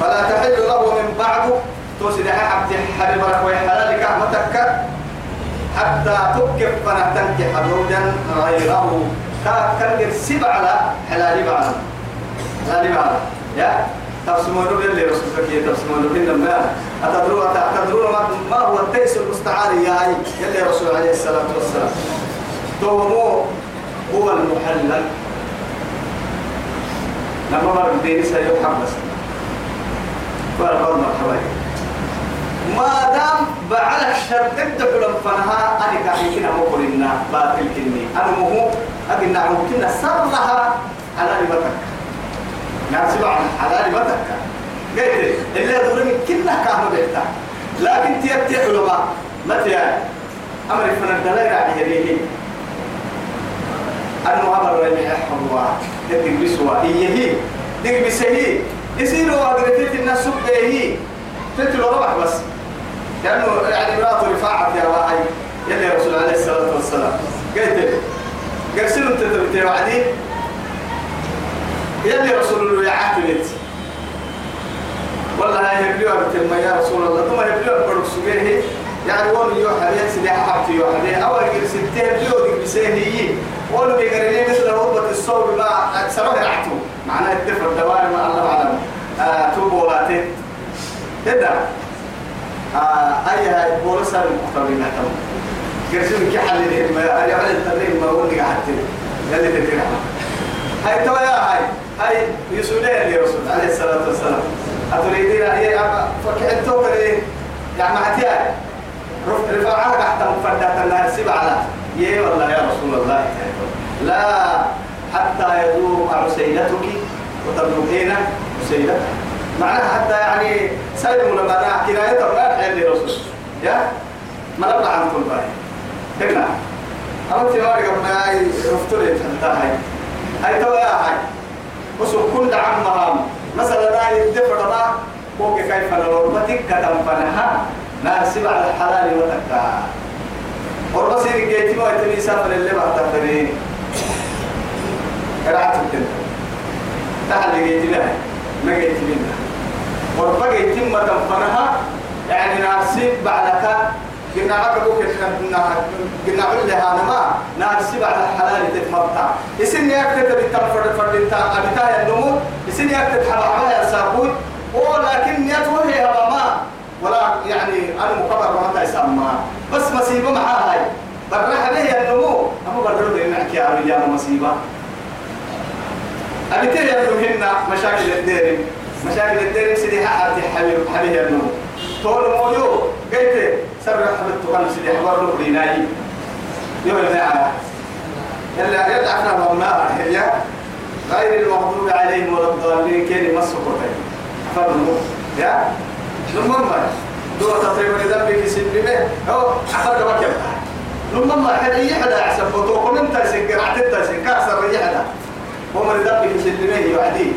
فلا تحل له من بعد. توسد حبت حبيب رك ويحلالك متك حتى تكف فنتنكح زوجا غيره. كان سبع على حلال بعد. حلال بعد. يا؟ تفسمون اللي رسولك تفسمون لما أتدرون أتدرون ما. هو التيس المستعار يا أي يلي رسول عليه الصلاة والسلام. تومو هو المحلل. لما مر الدين سيحب فرقوا مرحبا. ما دام الشر تبدأ لهم فنها أنا كحيكنا مقرنا باطل كني. أنا مهو أقلنا ممكن سرها على لبتك ناسب عن حلال متك قلت اللي من كنا كانوا بيتا لكن تيبتي علماء متى يعني أمر فن الدلائل على يديه. أنه أمر رجع حوا يدك بسوا هي هي. دك بسهي. يصيروا أدركت الناس سبه تتلو ربح بس. لأنه يعني مرات رفاعة يا واحد. يلي رسول عليه الصلاة والسلام. قلت قرسلوا انت تبتي وعدي؟ يلي رسول الله يعاتبت والله هاي يبليوا بتلما يا رسول الله. ثم يبليوا برك سبيه يعني وان يو حبيت سيدي حبت يو حبيت أول يبليوا دي بسيه ولو بيقرني مثل ربة الصوب ما أكثره رعته. معناه الدفر دوار ما الله أعلم آه توبوا ولا تت تدا آه أي هاي بولسا المقتضي نحتم كرسون كحل ما أنا على التدريب ما أقول لك حتى يلي تدري. هاي توا يا هاي هاي يسولين لرسول عليه الصلاة والسلام. أتريدين هي فكحتو كده يعني معتيا رفعها تحت مفردات النار سبع على. يه والله يا رسول الله. لا. حتى يذوق عسيلتك وتبلغين عسيلتك معناها حتى يعني سيد لما أنا كناية ولا حين لرسول يا؟ نبلع عن كل باي. هنا. أما تياري قبل هاي رفتولي حتى هاي. هاي توا يا هاي. وسو كل دعم مهام مثلا لا يدفع ما فوق كيف نربتك كتم فنها ناسب على الحلال وتكا وربصير جيتي ما يتمي سافر اللي بعد قرأت الدنيا تحل جيتي لها ما جيتي منها. وربا جيتي ما تنفنها يعني ناسب بعدك بوك قلنا قلنا علها أنا ما ناسب على الحلال تتمتع. يسن يكتب بالتنفر فرد انت أبتاه النمو يسن يكتب حرامها يا سابوي ولكن هذا ما ولا يعني أنا مكبر ما تسمى بس مصيبة معها هاي برح به النمو أما برد إنك يا رجال مصيبة. أبتاه النمو مشاكل الدير مشاكل الدير سيدي حبيب حبيب حبيب النمو تقول مويو قلت سر حبيب تقول سيدي حبار له ديناي يوم المعنى يلا يدعفنا بمنا هي غير المغضوب عليهم ولا الضالين كان مسكوتين فضلوا يا؟ لما دو تطيب لذنبك سببه أو أخذ بك لما ما حد يحدى أحسن فتوكم انت سنقر عتد سنكاسر يحدى. ومن ذنبك سببه يعدي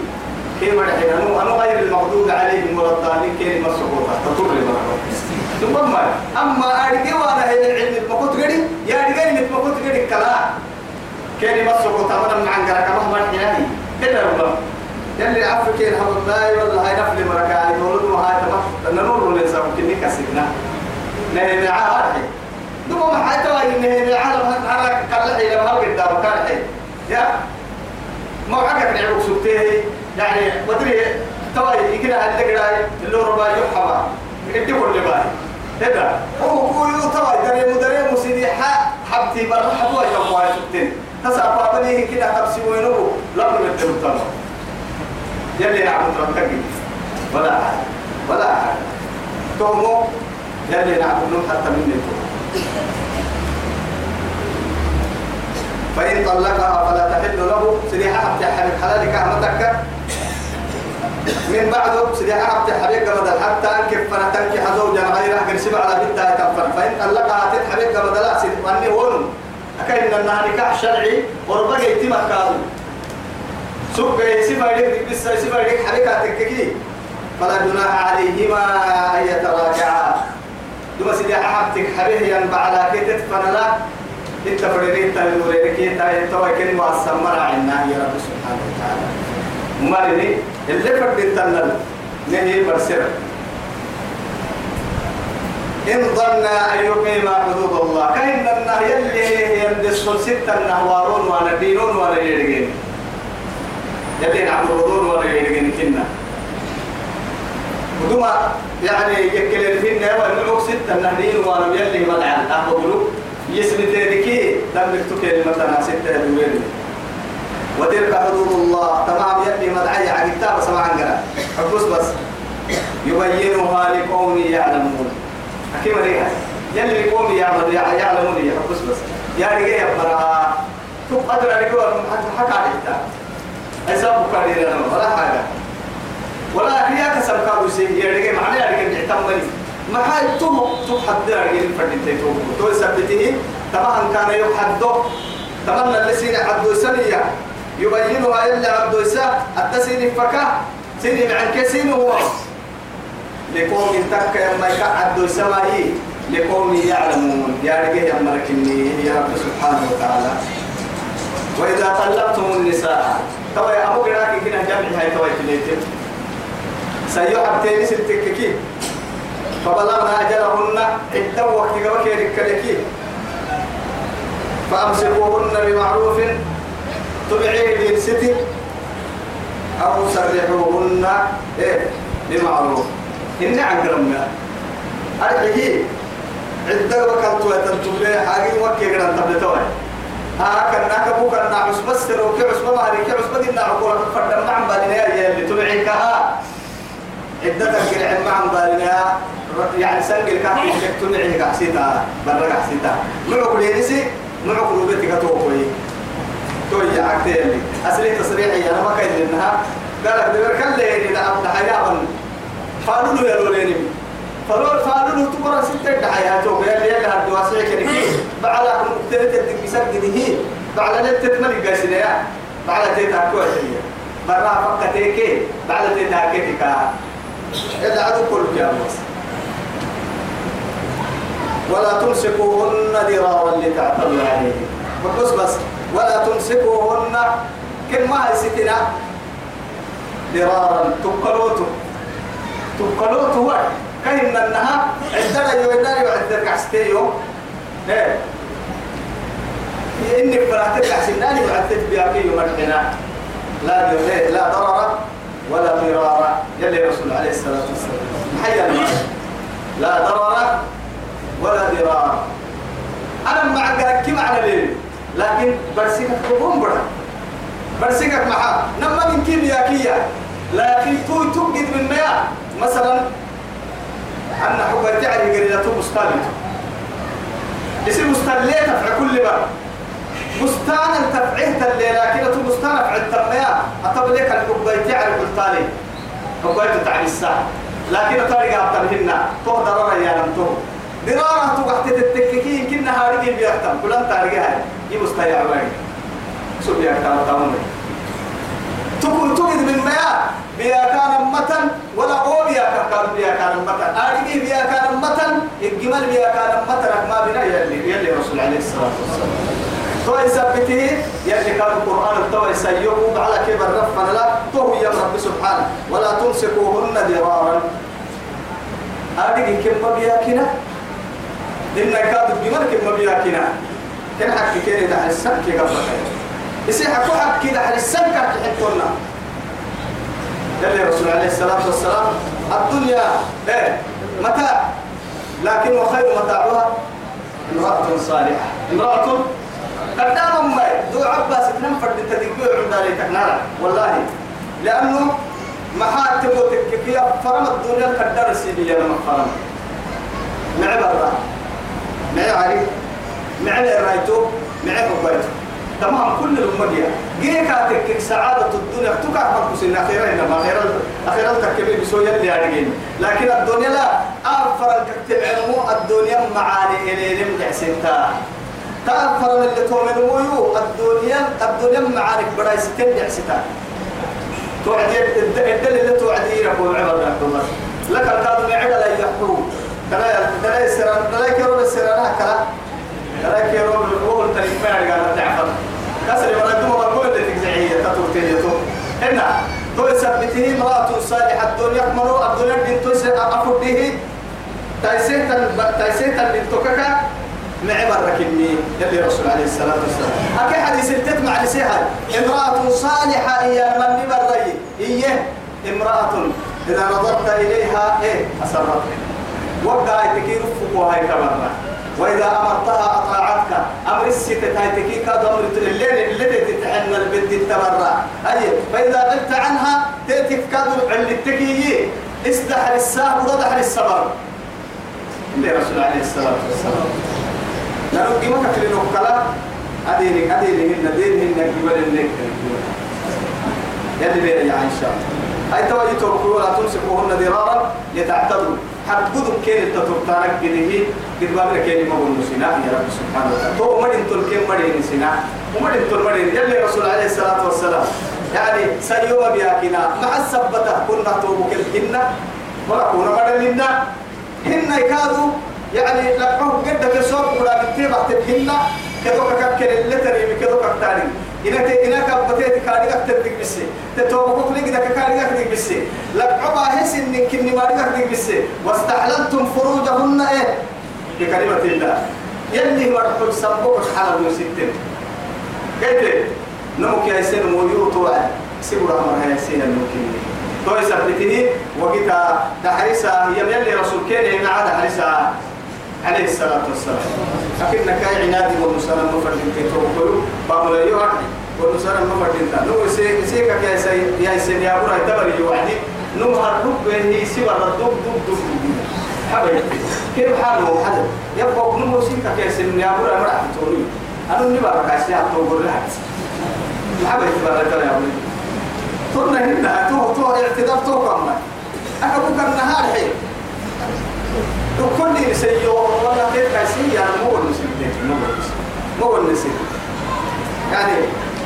كيف الحين أنو أنو غير المغضوب عليهم ولا الضالين كان مسكوتا تطور لما ثم أما أرجع وأنا هي العلم المقط قدي يا أرجع المقط قدي كلا كان مسكوتا من عن قرك مهما الحياني كده ربما يلي عفوا كين حب الله والله هاي نفل مركاني ولد وهاي تمام. نور ولا سام كني كسبنا نهي معاه دوما ما حتى نهي العالم هذا قال لي لما قدام كان حي يا ما حقك نعرف سبته يعني بدري تواي يكنا هذا كده اللي ربا يحبا يدي كل باي هذا هو هو تواي دري مدري مسيدي حبتي برا حبوا واحد سبتين تسعة بابني كده حبسي وينو لا بنتلو تمام يلي نعبد ربك ولا أحد ولا أحد تومو يلي نعبد حتى من فإن طلقها فلا تحل له سريحة حبيب حلالك أمتك من بعد سريحة حبيب قبل حتى أنكف فلا تنكح زوجا غيره قرسب على بنتها تنفر. فإن طلقها تتحبيب قبل لا سيد. وأني ون أكيد أنها نكاح شرعي. وربك يتمك كاظم سوق سفر لك بس سفر لك حركاتك كي فلا جناح عليهما أن يتراجعا. دوما سيدي حبتك حبيه ينبع على كتت فنلا انت فريرين تنوريك انت انت وكن واسمر عنا يا رب سبحانه وتعالى. مالني؟ اللي فرد تنل نهي برسر إن ظن أن يقيم حدود الله. كأن النهي يلي يندس ستة النهوارون وأنا دينون وأنا يرجين يلي نعبدون وأنا يرجين كنا. ودما يعني يكلم فينا ونعوك ستة النهدين وأنا يلي مدعن أقبلوا يسمي تيركي دمك تكلمة ستة دوين وتلك حدود الله. تمام يلي مدعي على كتاب سمعا قرأ حبس بس. يبينها لقوم يعلمون. أكيد مريها يلي لقوم يعمل يعلمون حبس بس. يعني إيه يبرا تقدر عليك حتى حكى على الكتاب أسابك كارير ولا حاجة. ولا هي كسر كابو سي. يرجع معناه يرجع تعتمد ما هاي تو تو حد يرجع فردين تو تو سبته طبعا كان يحدو. تمنى اللي سين عبد سنية. يبينها إلا عبد سا التسين فكا. سين عن كسين هو. لقوم تك يما يقعد سماي لقوم يعلمون. يا رجال يا مركني يا رب سبحانه وتعالى. وإذا طلقتم النساء. توا يا أبو قراك كنا جمع هاي توا سيحب تاني ستككي فبلغنا أجلهن عدة وقت قبك يركلكي فأمسكوهن بمعروف تبعيه للستي أو سرحوهن إيه بمعروف. إن عن قرمنا أرحيه عدة وقت وتنتبه حاجة وكي قرن تبلتوه ها كنا كبو كنا عصبة سروكي عصبة مهري كي عصبة دينا عقول فردم معن بالنا اللي تبعيك عدة القرع معن بالنا يعني سنقل كافي لك تنعي قحسيتا برا قحسيتا معك لينسي معك لوبتك توقوي توي. عكتي اللي أسري تصريحي أنا ما كاين لأنها قالك دبر كله إذا أبدا حيابا فالولو يا لوليني. فلول فالولو تقرأ ستة دحياتو يا اللي يلا الدواسع كنكي بعد مقتلت الدك بسجده بعد لا تتملك قاسنا بعد تتاكو هي برا فقتك بعد تتاكتك إذا عدو كل يا ولا تمسكوهن ضرارا لتعتدوا عليه. بس بس. ولا تمسكوهن كل ما هي ستنا ضرارا تقلوتو تقلوتو هو. كاين انها عندنا يوينا يعدك عستيو إيه. إنك براتك عسناني وعدت بياكي ومرحنا لا ضرر لا ضرر. ولا ضرار يلي رسول عليه الصلاة والسلام. حيا لا ضرر ولا ضرار. أنا معك كي معنى ليه لكن برسيكك بقوم برا. برسيكك معاه نما من كيميائية لكن تو تجد من مياه. مثلا أن حب تعرف قريدة مستالة اسم مستالة تفع كل ما مستانا تفعيه تلي لكن تو مستانا فع التمياه أطب لك الحب تعرف التالي حب تعرف الساعة. لكن طريقة أبتمهن تهدر ريانا تو درارة تتككين كنا هارجين بيحتم كلن تارجها يمستيع وين سو بيحتم تامن تقول تجد من مياه. بيا كان متن. ولا هو بيا كان بيا كان متن. أرجي بيا كان متن. الجمل بيا كان متن. ما بنا يلي يلي رسول عليه الصلاة والسلام. تو يثبته يلي كان القرآن تو يسيوه على كبر رفنا لا تو يا رب سبحانه ولا تمسكوهن ضرارا. أرجي كم بيا كنا إن كاد الجمل كم بيا كنا كان حكي كده ده السنة كي قبل يصير حكوا حكي ده السنة كحكونا يلي رسول عليه الصلاة والسلام الدنيا إيه متاع لكن وخير متاعها امرأة صالحة. امرأة قدام ما دو عباس تنم فرد تدقوا عند ذلك. نارا والله. لأنه ما حد تبوتك كيف فرم الدنيا قدر سيدي ما فرم معي برا. معي علي. معي رايتو معي بقيتو تمام كل الأمة جيكا سعادة الدنيا. تكا بكس إن أخيرا إنما أخيرا أخيرا تكبي بسوية اللي أرجين لكن الدنيا لا. أفر الكتب علمو الدنيا معاني إلى لم يحسنتا تأفر من اللي تؤمن ويو الدنيا الدنيا معاني براي ستين يحسنتا توعدي الدل اللي توعدي ربو عبر الله. لك الكاظم عدل لا يحكم. كلا كلا يسران كلا يكرون السران كلا كلا يكرون الأول تريد ما يرجع تعفر كسر ولا دوما بقول اللي تجزعية تطور تيجي هنا تو يثبته امرأة صالحة الدنيا يكملوا عبد الله بن توس أفرده تايسيت تايسيت بن معبر ركني يلي رسول عليه الصلاة والسلام. أكي حديث التت مع لسيها. امرأة صالحة هي من ببري. هي امرأة. إذا نظرت إليها إيه أسرتك وقع تكي رفقها هاي كبرنا. وإذا أمرتها أطاعتك. أمر الستة هاي تكي كادو الليل التي تتحنى البنت التبرع أي فإذا غبت عنها تأتي كادو التكي. استحر الساه وضح السبر. اللي رسول عليه الصلاة والسلام. لأنه قيمة كل نقلة أديني أديني هن دينهن قبل النك يلي بيع يا عائشة أي توجه تركوا ولا تمسكوهن ضرارا يتعتدوا حد قدم كين التطرطانك كده قد بابنا كين ما هو نسينا يا رب سبحانه وتعالى. تو مدين تل كين مدين نسينا ومدين تل مدين يلي رسول عليه الصلاة والسلام. يعني سيوم بياكنا مع السبتة. كنا توبك الجنة ولا كنا مدلنا هن يكادوا. يعني لقوه قد كسوق ولا بتبع تبهنا كذا كذا اللي تري كذا كتاني إنك إنك بتيت كاري أكتر ديك بس تتوقف لك ده كاري أكتر ديك بس لقوا هس إن كني ما أكتر ديك بس واستحللتم فروجهن إيه؟ بكلمة الله. يلي مرحب سبوك حلال مسيتين قلت نمك يا سين موليو توعد. سيبوا رحمة يا سين الممكن توي سبتني وقتا تحريسا هي يلي رسول كين إن عاد حريسا عليه الصلاة والسلام. لكن كاي عنادي والنسان المفردين تيتوكلوا بابو لا يوحي والنسان المفردين نو سي سيكا كاي سي يا سي يا برا تبري يوحي نو هرب هي سوى الدب دب دب حبيبي كيف حاله حدا؟ يبقى نو سيكا كاي سي يا برا مرا توني. أنا نبا كاسي اتوغر لحد حبيبي برا ترى يا ولد ترنا هنا تو تو اعتذار تو كمان أكبر النهار حين كل سيو ولا كيف كاسي يعني مو النسيت يعني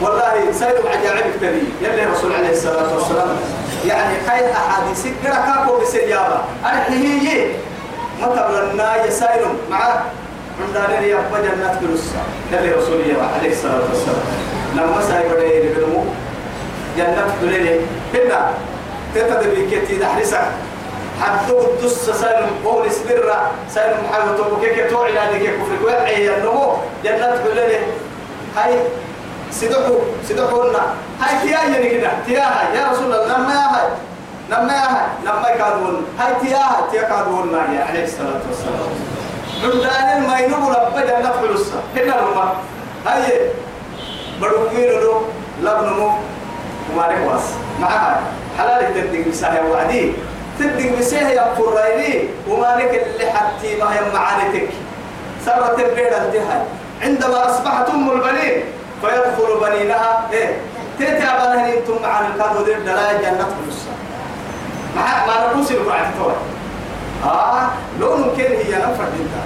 والله سيد عجائب كثير يلي الرسول عليه الصلاة والسلام يعني خير أحاديث كرا كاكو بسيارة أنا هي مطر لنا يسائل مع عندنا يا جنات كلوسا يلي رسول عليه الصلاة والسلام. لما سايب لي بنمو جنات كليني هنا. تتدبي كتي دحرسك. حتى الدس سالم قول سبرة سالم محمد توبك توعي لانك كفر وعي النمو جنات كلنا هاي سدحوا سدحوا لنا. هاي تيا يعني كده تيا يا رسول الله لما يا هاي لما يا هاي لما يكادون هاي تيا هاي تيا كادون يا عليه الصلاة والسلام. عندنا ينبغى رب جنات فلوسها هنا لما. هاي بدوكين له لبنمو. وما ركواس معها حلال تدق بساها وعدي. تدق بسيه يا فرايلي وما لك اللي حتى ما هي معانتك. سرت البيت الدهاي عندما أصبحت أم البنين فيدخل بنينها إيه؟ تيتي أبنها أنتم مع الكادو دير دلاء جنة فلسة مع ما نقول القرآن تقول آه لون كان هي نفر دينتا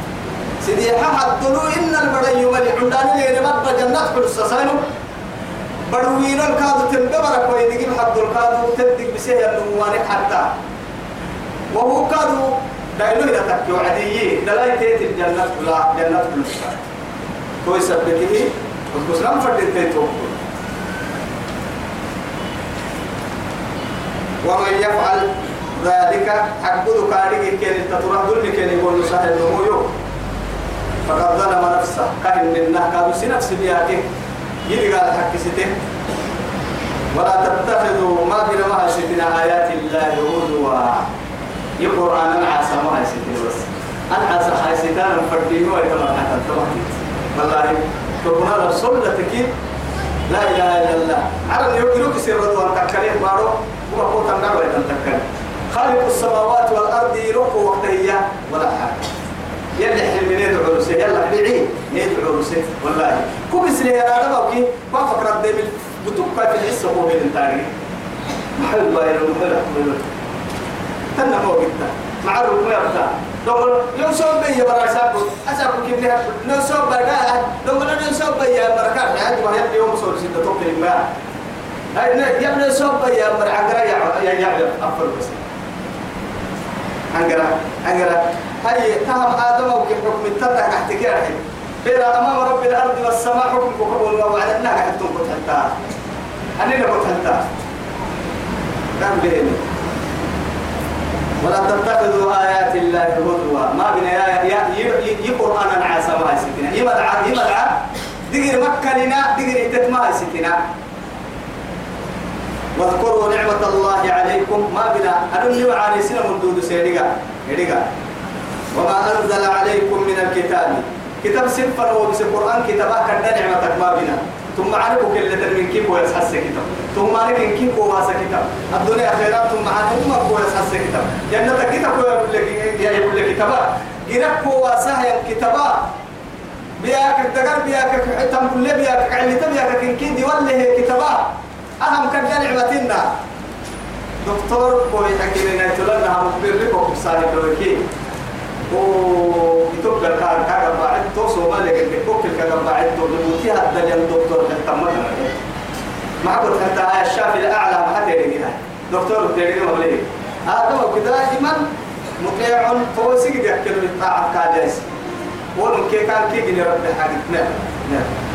سيدي حد دلو إن البري يملي عندنا لين مبا جنة فلسة ساينو بدوين الكادو تنبرك ويدقين حد الكادو تدق بسيه النوانك حتى. وهو كادو دايلو إذا تكيو عديي دلاي تيت الجنة كلا جنة كلا كوي سبته والكسلام فردين تيتو ومن يفعل ذلك حقود كاريك كين تطرح دل كين يقول سهل النمو فقد ظلم نفسه. كان من نهكا بس نفس بياته يلي قال حق سته ولا تتخذوا ما ستنا آيات الله هزوا يقرأ أنا عسى ما هي ستنا بس. عسى هاي ستنا فردين ويتمر حتى التوحيد والله تقولنا رسول تكيب لا إله إلا الله. عرب يوكلوك سير ردوان تكاليه بارو هو قوة النار ويتنتكاليه خالق السماوات والأرض يروح وقتها ولا حاجة. يلي حلمين يدعو رسي يلا بيعي يدعو رسي. والله كوبس لي أنا دبوكي ما فكرت دي بتبقى في الحس هو بين التاريخ. محل باير محل تنا هو جدا مع الركوع يبتا لو صوب بيا برا سابو أسابو كيف لو لو لو صوب بيا بركات عاد ما يبدي يوم صور سيدة توكل ما هاي يبدي صوب بيا برا عقرا يا يا يا أفضل بس. أنقرا أنقرا هاي تهم آدم وكيف حكم التنى تحت كده بيرا أمام رب الأرض والسماء حكم كقول ووعدنا حتى كنت حتى أنا كنت حتى كان بيني ولا تتخذوا آيات الله هزوا ما بنا يا يا يا قرآن عاسى ما سكنا يمدع يمدع دقر مكة لنا دقر تتما سكنا واذكروا نعمة الله عليكم. ما بنا. أدل وعاني سنة من دود سيدنا وما أنزل عليكم من الكتاب. كتاب سفر وبس القرآن كتابا كنا نعمتك. ما بنا. ثم عرفوا كل من كيف ويسحس كتاب. ثم عرف من كيف واسا كتاب. الدنيا خيرات ثم عرف ما هو يسحس كتاب. جنة كتاب يقول لك يقول لك كتابا جرب واسا كتابا بياك الدقر بياك حتم كل بياك علي تبياك كن كيدي ولا كتابا أهم كان نعمتنا دكتور كوي حكينا يتلنا مخبر لكم صاحب ويتوب الكار كار بعد توصل ما لك الكوك الكار بعد تقولي هذا اليوم دكتور تمام ما قلت حتى الشافي الأعلى ما حد يريدها دكتور ما بليه هذا كده دائما مطيع توسيق يحكي بالطاعة كادس ولم كي كان كي جني رب حاجة نعم نعم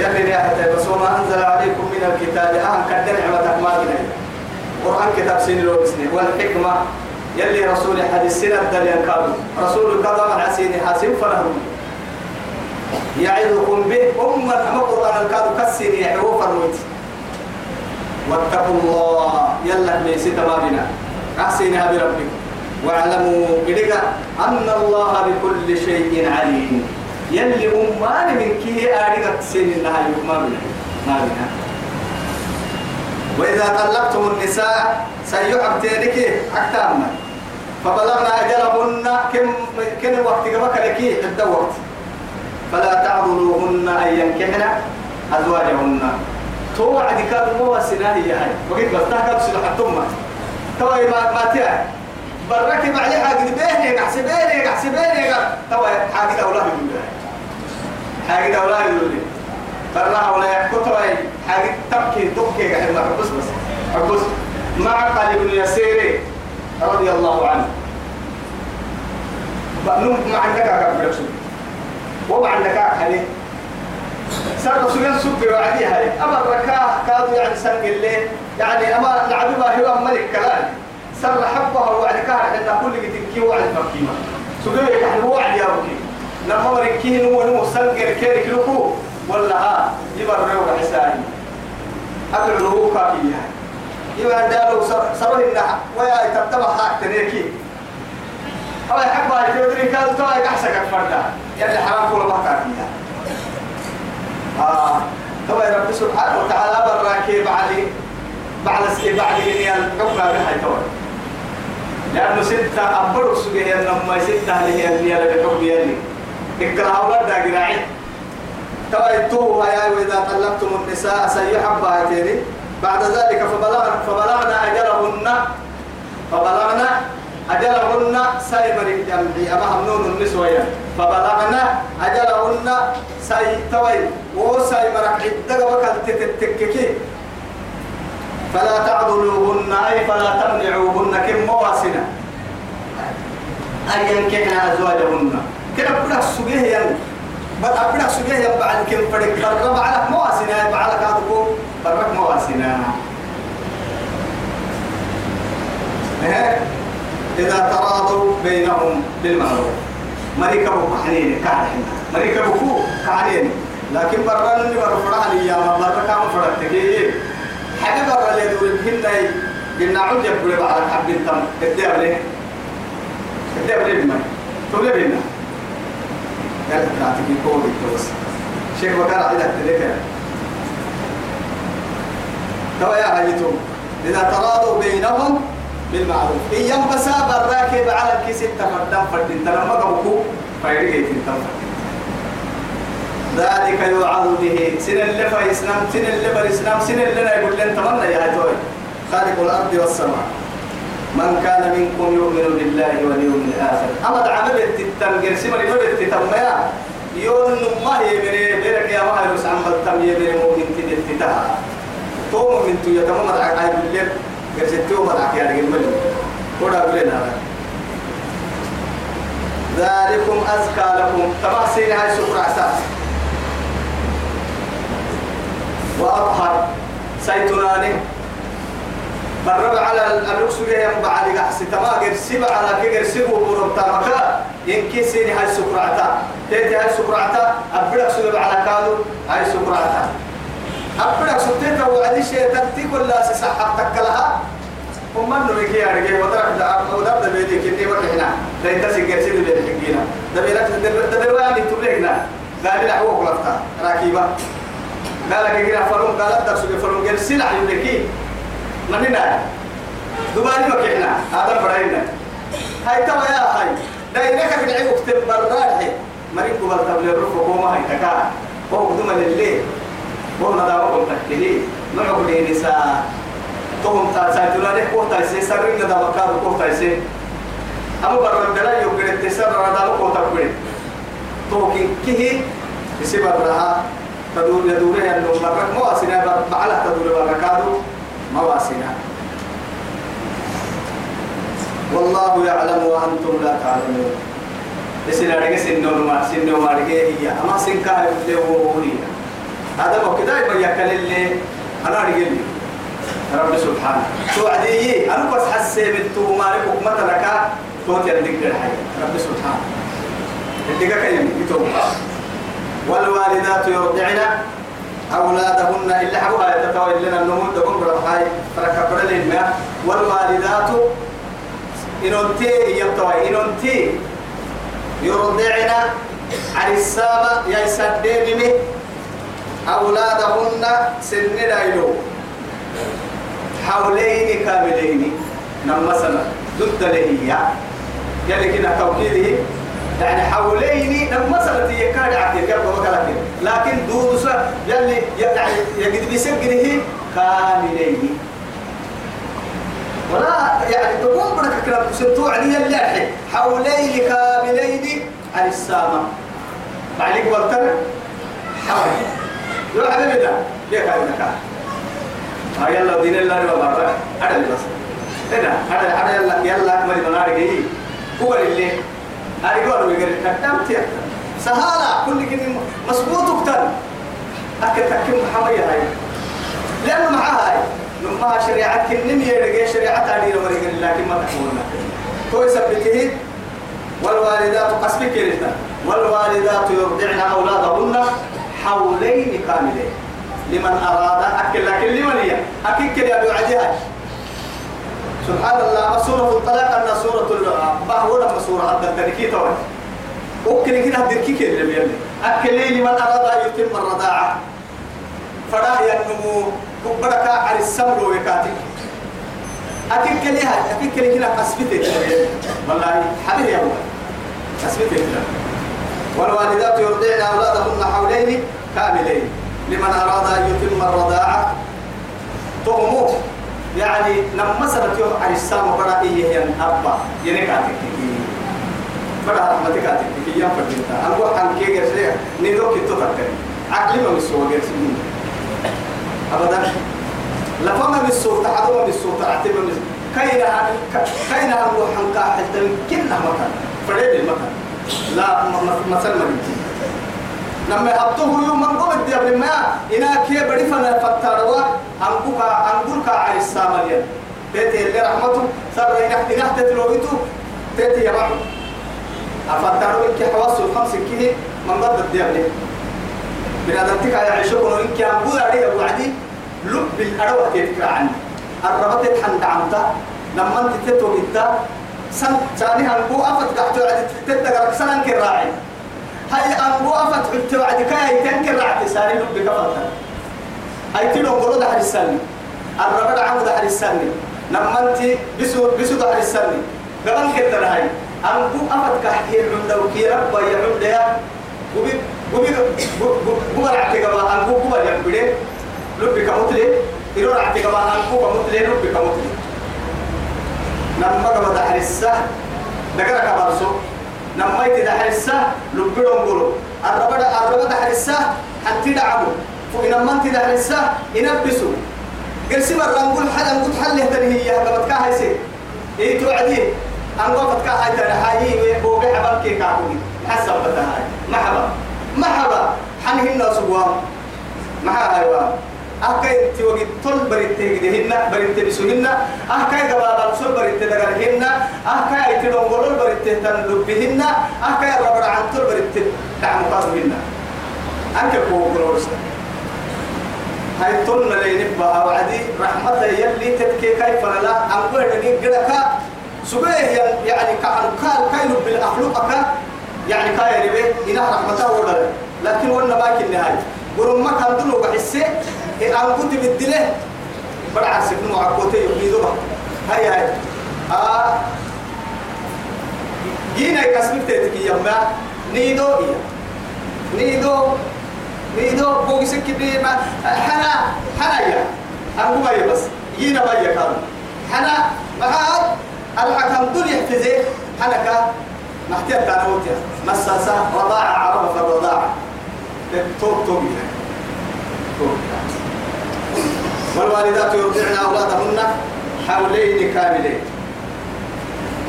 يا حتى بس ما أنزل عليكم من الكتاب أهم كدر نعمتك ما بني قرآن كتاب سين لو بسني والحكمة يلي رسول حديث سنة الدليل كانوا رسول كذا من عسين حاسم فرهم يعظكم به أمة أما قرآن الكادو كسين يحيو فروت واتقوا الله. يلا ميسيت ما بنا أحسنها بربكم واعلموا إليك أن الله بكل شيء عليم. يلي أمان من كي آرقت سين ما بنا. ما بنا وإذا طلقتم النساء سيحب تيرك أكتر فبلغنا أجلهن كم كم وقت كما لكي عند وقت. فلا تعضلوهن أن ينكحن أزواجهن. توعد كاد مو سناه هي هاي. وقيت بس تهكب سلح التمة توي ما ما تيا برك معي حاجة بيني حسبيني حسبيني توي حاجة أولاد يقول حاجة أولاد يقول برا ولا يحكوا توي حاجة تبكي تبكي قاعد ما بس بس. بس مع قلب يسيري رضي الله عنه. نوم ما عندك أكبر رسول وما عندك حلي سر سجن سب وعدي هاي أما الركاة كادوا يعني سنق الليل. يعني أما العبد هو ملك كلام. سر حبها وعد كار حتى كل جتكي وعد مكيمة. سجن يكحل وعد يا بكي لما مركين هو نو سنق الكيرك لكو. ولا ها يبر روح حساني أقل له كافي يبقى دارو سره إنها ويا تتبع حق تريكي. أو يحب هاي تدري كان توا يحسك فردا يلي حرام كل ما فيها. آه. توا رب سبحانه وتعالى براكي بعد بعد سكي بعد إني الحكم بهاي توا. لأنه ستة أبرك سجيه لما ستة هي اللي يلا الحكم يلي اكره أولاد داقراعي توا يتوه يا وإذا طلقتم النساء سيحب هاي تيري بعد ذلك فبلغنا فبلغنا أجلهن فبلغنا أجلهن سيمر الجمعي أما همنون النسوية. فبلغنا أجلهن سيتوي وسيمر عدة وكل تتككي. فلا تعضلوهن أي فلا تمنعوهن كم مواسنة أن ينكحن أزواجهن. كده بلا سجيه يعني. بل أبدا سجيه بعد كم فرق. فرق بعلك مواسنة بعلك هذا فرق مواسنة إذا تراضوا بينهم بالمعروف. مريكبوا كحنين كحنين مريكبوا كحنين لكن برا اللي برا فرع لي يا ما برا كام فرع تكيه حاجة برا اللي يدور الهند قلنا عود يقول بعد حب تم كده عليه كده عليه بما تقول بينا قال تعطيك كودي توس شيخ بكر على ذلك توا يا هايتو إذا تراضوا بينهم بالمعروف. إن ينبسا براكب على الكيس التفردان فردين تلما قبكو فيرجع تنتفر ذلك يوعظ به. سن اللي فإسلام سن اللي فإسلام سن اللي يقول لن تمنى يا هايتو خالق الأرض والسماء. من كان منكم يؤمن بالله واليوم الآخر. أما دعنا بالتنجر سمري بالتتميا يون ما هي بري برك يا ما يرس عن بتم يبري مؤمن تدتها تو من تو يتم ما دعك هاي بالله قرشتو ما دعك يا رجل ملي ودا بلنا ذلكم أزكى لكم. تمحسين هاي سكر أساس. وأطهر سيتناني برب على اللوكس جاي بعد قحس تما قرسي على كي قرسي وبرب تامكا ينكي سيني هاي سكرعتا تيتي هاي سكرعتا أبدك سلب على كادو. هاي سكرعتا أبدك سبتيتا وعدي شيء تنتي كل سحب تكلها. هم من نريكي أرجع ودرك دا ودرك دا بيدي كني وكهنا دا إنت سجل سيد بيدي حقينا. دا بيلك دا بيرواني تبلغنا قال لا هو قلفتا راكيبا قال لك كنا فرون قال لك سجل فرون قال سلع يبكي مننا دباني وكهنا هذا براينا هاي توا يا هاي. دا إنك في العيب كتب برداد مريم قبل تبلغ رفو قوما هاي تكا هو قدوم الليل هو نداوة قلت لي نعقل نساء؟ تهم تا سايتولا ده كو تايسي سرين دا بكار كو تايسي أما برا بلا يوغرت تسر ردا كو تبرد تو كي كيه يسي برا تدور يدور هي انه مرك ما واسنا بعلا تدور بركادو ما واسنا والله يعلم وأنتم لا تعلمون. يسنا رجع سنو ما سنو ما رجع هي. أما سنكا اللي هو هذا ما كده يبقى يكلل اللي أنا رجع رب سبحانه. توعدي أنا بس حسي من تو مالك حكمة لك توت يدك الحي رب سبحانه. يدك كيم يتوب. والوالدات يرضعن أولادهن. إلا حبوها يتطوى لنا النمود دقون برحاي فركبر لنا والوالدات إنونتي يبتوى إنونتي يرضعن. عن السامة يسدين أولادهن سن دايلو. حولين كاملين. نم مثلا ضد لهي يعني كنا توكيده. يعني حولين نم مثلا تيكاد عقل قبل وكلاك لكن دوسة يلي يعني يجد بسجنه كاملين. ولا يعني تقوم برك كلام تسنتو علي اللحي حولين كاملين. على السامة. معليك وقتنا حول يروح على بدا ليه كان مكان ما يلا دين الله بارك أنا اللي بس. هنا أنا أنا يلا يلا مري منار جاي هو اللي أنا قول ويقول كتام تيا. سهالة. كل كن مسبوط كتر أكيد تكيم محمية هاي. لأنه معها هاي. لما شريعة كنم يرجع شريعة تعديل ورجع لكن ما تحولنا تو يثبته والوالدات قسمك كريتا والوالدات يرضعن أولادهن. حولين كاملين. لمن أراد أكل لكن لمن هي؟ أكل كده أبو عديها سبحان الله سورة الطلاق أن سورة البحر لما سورة حتى التركي توي أكل كده الدركي كده اللي بيعمل أكل لمن أراد أن يتم الرضاعة. فراه ينمو. كبرك على السمر ويكاتك أكل كده أكل كده كده قسمتك والله حبيبي يا أبو. يرضعن أولادهن حولين كاملين. لمن أراد أن يتم الرضاعة تهمو يعني لما سنت يوم على السام برائية هي أبا ينكاتك بڑا رحمتك آتك كي. يوم فردينتا أنا عن كي جرسي ندوك التوتر عقلي ما بيسوى جرسي أبدا. لفما بالصوت تحدوا بالصوت أعتبر كاينا كاينا أروح عن كاحل كلنا مكان. فريد المكان. لا مثلا ما لما يحطوه يوم من قوم الدياب لما إنا كي بدي فنا فتاروا. أنبوكا أنبوكا على السامريا تيتي اللي رحمته. صار إنا إنا تتلويتو تيتي يا بعض أفتاروا إنك حواس الخمس كيه من ضد الدياب لي من هذا تك على عشوكم إنك أنبوكا عليه وعدي. لب بالأروة تذكر عني الربط الحمد عمتا لما أنت تتوقيتا سن ثاني هنبو أفت قحتو. عدي تتقرق سنن كراعي. بعد كاي تنكر رعت ساري لب كفرتا هاي تلو قرود على السنة. الربع عمود على السنة. لما أنت بسو بسو على السنة. قبل كده هاي. أنبو أفت كحير عمدا وكي ربا يعمد يا وبي وبي وبي رعت قبل أنبو قبل يعمد لب كمتلي إلو رعت قبل أنبو كمتلي لب كمتلي لما قبل على السنة دقرك برسو لما يتدحر السه لبرون قولوا الربع الربع دحر السه حتى دعبوا فإن ما انت دحر السه ينبسوا قرسي مرة نقول حدا نقول حل هي قبل كاهي سي. إيه توعدي. أنا وقفت كاهي حاجي وبيع بالكي كاهوي حسب بتاعي. مرحبا مرحبا حنهن سبوام محا هايوا أكاي توجد طول بريت تجدهن بريت بسهن أكاي جباب الصل بريت دجالهن أكاي تدور بريت تنلبهن أكاي ربع عن طول بريت دعم قاسمهن أنك بوكروس هاي طول ملايين بها وعدي رحمة يلي تتكي كيف لا. أنقول دقيق قدك سبيه يعني كأن قال كاين بالأخلقك يعني كاين به. إله رحمته ولا لكن وأنا باكي النهاية. قرم ما كان دلو بحسي أن كنت بالدله بڑا سكن معقوتي يقيدوا هاي هاي. آه. جينا يكسبك تتكي يما نيدو إيا نيدو. نيدو بوغي سكي ما. حنا. حنا يا. أنقو باي بس. جينا باي كان. حنا. معاد الحكم دل يحتزي. حنكا محتاج تنوتيا مساسا رضاعة. عرب في الرضاعة توب توب والوالدات يرضعن أولادهن حولين كاملين.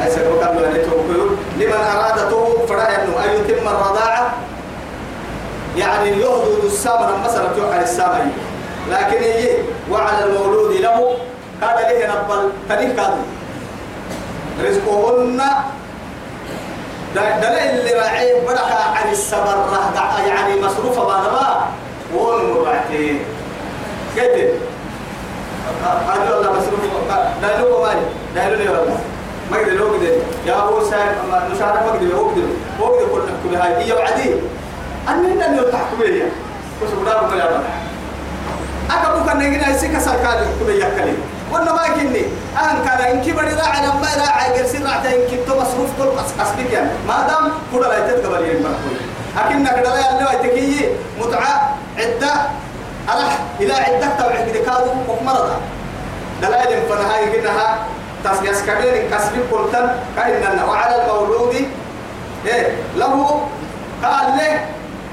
أي سبب كان لمن أرادته فرأي أنه أن يتم الرضاعة يعني يهدد السامن مثلا توحى السامن لكن هي وعلى المولود له قال له نبل؟ تنيه كادو رزقهن دليل اللي راعي بركة عن السبر يعني مصروفة بعد ون مرعتين كده هذا والله مصروف دليل مالي دليل والله ما قدر لو قدر يا أبو سعد مشارك ما قدر هو قدر هو قدر كل نحكم هاي هي وعدي أنا هنا اللي تحكم لي بدا بقول يا بنا أكبر كان نجينا يسيك سركال يحكم لي كلي وأنا ما كني أنا كان إنك بدي راعي لما راعي قرسي راعي إنك تو مصروف كل أسبيك يعني ما دام كل لا يتقبل يرمى أكنك دلا اللي ويتكي متعة عدة ألح إلى عدة تبع كدكادو وكمرضة دلائل فنهاي قلناها تسيس كبير كسب قلتن كأننا وعلى المولود إيه له قال له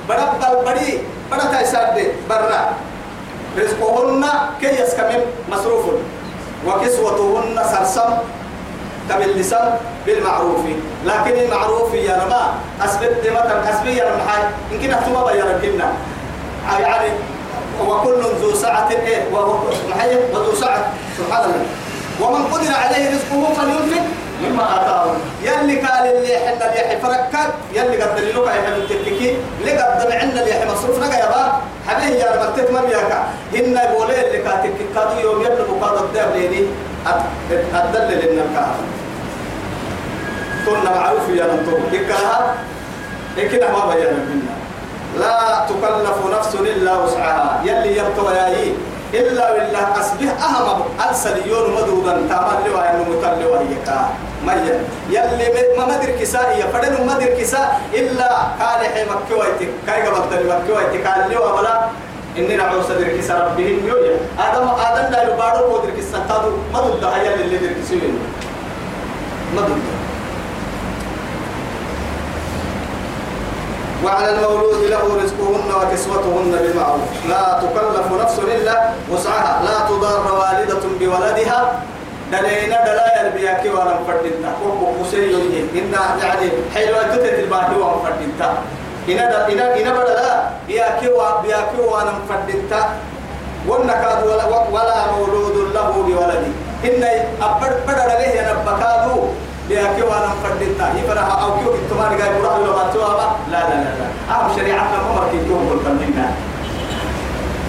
برب البري برا تيساد برا. رزقهن كي يسكمم مصروف. وكسوتهن سرسم كباللسان بالمعروف. لكن المعروف يا رما أثبت مثلا أثبت يا رما يمكن أحتما بيركنا. يعني وكل ذو سعة إيه ومحيي وذو سعة. سبحان الله. ومن قدر عليه رزقه فلينفق مما آتاه. يلي قال اللي حنا اللي يحي فركك يلي قد دليلك يا حبيب تككي اللي قد دمعنا اللي يحي مصروف نقا يا با. حبيه يا رب تتم بياك إن بولي اللي كاتك كادو يوم يبلغ قاد الدار ليني أدلل لنا كنا معروف يا نطور إكاها إكنا ما بيانا منا لا تكلف نفس إلا وسعها. يلي يبتوى ياي إلا بالله أصبح أهم أرسل يون مدودا تعمل لوا إنه متل لوا يكا ميا يلي ما مدر كساء يفرن مدر كساء إلا قال حي مكويتك كاي قبل مكويتك قال لوا بلا إني نعو صدر كسا ربهم يويا آدم آدم لا يبارو قدر كسا. تادو. مدود هيا اللي در كسوين وعلى المولود له رزقهن وكسوتهن بالمعروف. لا تكلف نفس إلا وسعها. لا تضار والدة بولدها. دلينا دلايا البياكي وأنا مفردنتا وقو قسي إن يعني حلوة تتت الباهي وأنا مفردنتا إنا إنا إنا بدلا بياكي وا بياكي وأنا مفردنتا والنكاد ولا, ولا مولود له بولدي. إن أبد بدل له ينبكادو بياكي وأنا مفردتا يفرح أو كيو كتمان قاي براه ولا ما توابا لا لا لا لا. أهم شريعة عمر كي كيو كل كمنا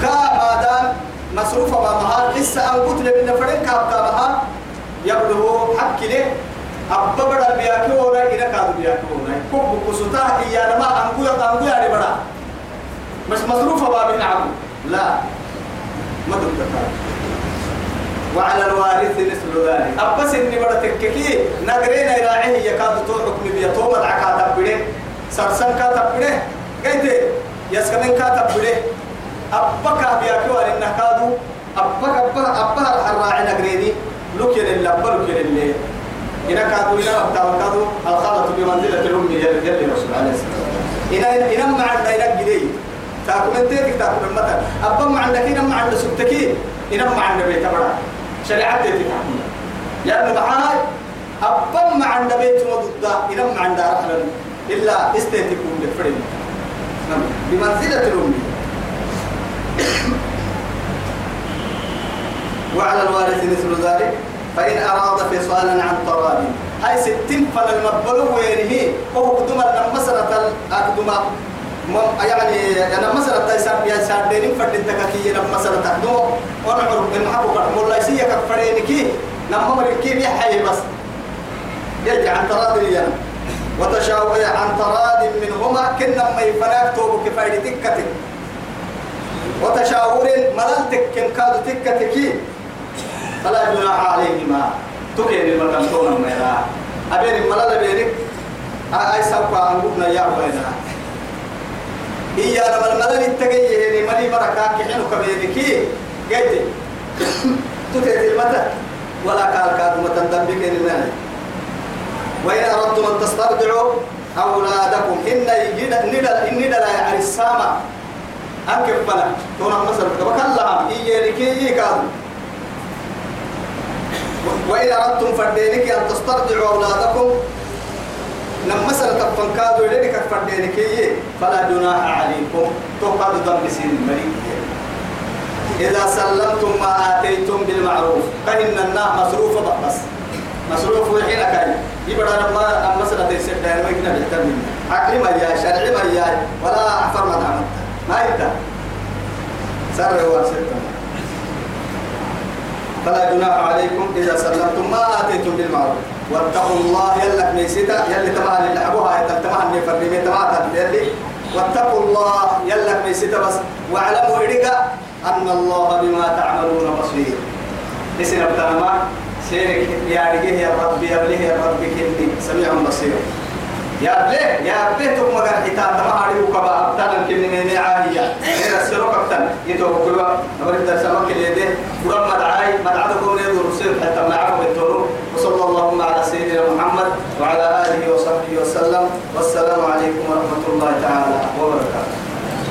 كابادان مصروفة بمها لسه أن قلت لمن فرين كاب كابها يبدو حق له أبا بڑا بياكي ولا إنا كادو بياكي ولا كوب كسوتا إيانا ما أنقو يقانقو يعني بڑا مش مصروفة بابين عبو لا. ما تبتكار وعلى الوارث مثل ذلك. أبس إني بدأ تككي. نقرين إراعيه يكاد تو حكم بيتوم العكا تبده سرسن كا تبده قيت يسكنن كا تبده أبكا بياكو أن نكادو أبكا أبكا أبكا الراعي نقريني لك يلي لبا لك يلي إنا كادو. إنا أبتا وكادو الخالة بمنزلة الأم يلي يلي رسول عليه السلام إنا إنا ما عندنا إنا قدي. تاكم انتك تاكم المثل أبا ما عندك إنا ما عند سبتكي. إنا ما عند بيت شريعة تتحمل لأنه معاي أبا ما عند بيت وضد إنا ما عند رحلا إلا استيتكم بالفريم بمنزلة الأم وعلى الوارث مثل ذلك فإن أراد فصالا عن تراض هاي ستين فل المقبلو وينه هو قدوم المسألة أقدم يعني أنا سادين فرد التكاكي لما مسألة تقدم ونعرف من حبو قد مولا يسيك فرينكي نمو مركي بيحيي بس. يجي عن تراض لينا وتشاور عن تراض منهما كنا ما يفناك توبك فايدتك وتشاور ملالتك كم كادو تكتكي فلا جناح عليهما. تكين المكان تونا ميلا أبين الملال بينك أي سوف أنقبنا يا وينا. هي لما الملال التقيه هني ملي بركة كحنو كبينكي قلت تتيت المتى؟ ولا قال كاد متندم بك وإن أردتم أن تسترجعوا أولادكم إن إن لا يعني السامة. أنكب بلا تونا مثلا وكلها إيه لكي إيه وإن أردتم فردينك أن تسترجعوا أولادكم لما مثلا تفن كادوا إليك فردينك فلا جناح عليكم. تقعد ذنب سين إذا سلمتم ما آتيتم بالمعروف فإن الناس مصروف بس مصروف وحين كاي يبقى لما المسألة تيسر دائما ما يكنا بيحتر منه عقلي ما يا شرعي ما يا ولا أحفر ما تعمل ما يبدأ سر هو ستة فلا جناح عليكم إذا سلمتم ما آتيتم بالمعروف. واتقوا الله يلك ميسيتا يلي تبعها اللي أبوها يتلتمها اللي فرمي تبعها يلي واتقوا الله يلك ميسيتا بس واعلموا إرقا أن الله بما تعملون بصير. اسم ابتنما سيرك يا رجيه يا رب يا بليه يا رب كني. سميع بصير. يا بليه يا بليه تقوم مغان حتى تمهاري وكبا أبتنا كني من عاهية إذا السلوك أبتنا يتوب كلوا نورد سمك اليدين ورم مدعاي مدعاتكم نيدو رسول حتى معكم التورو وصلى اللهم على سيدنا محمد وعلى آله وصحبه وسلم. والسلام عليكم ورحمة الله تعالى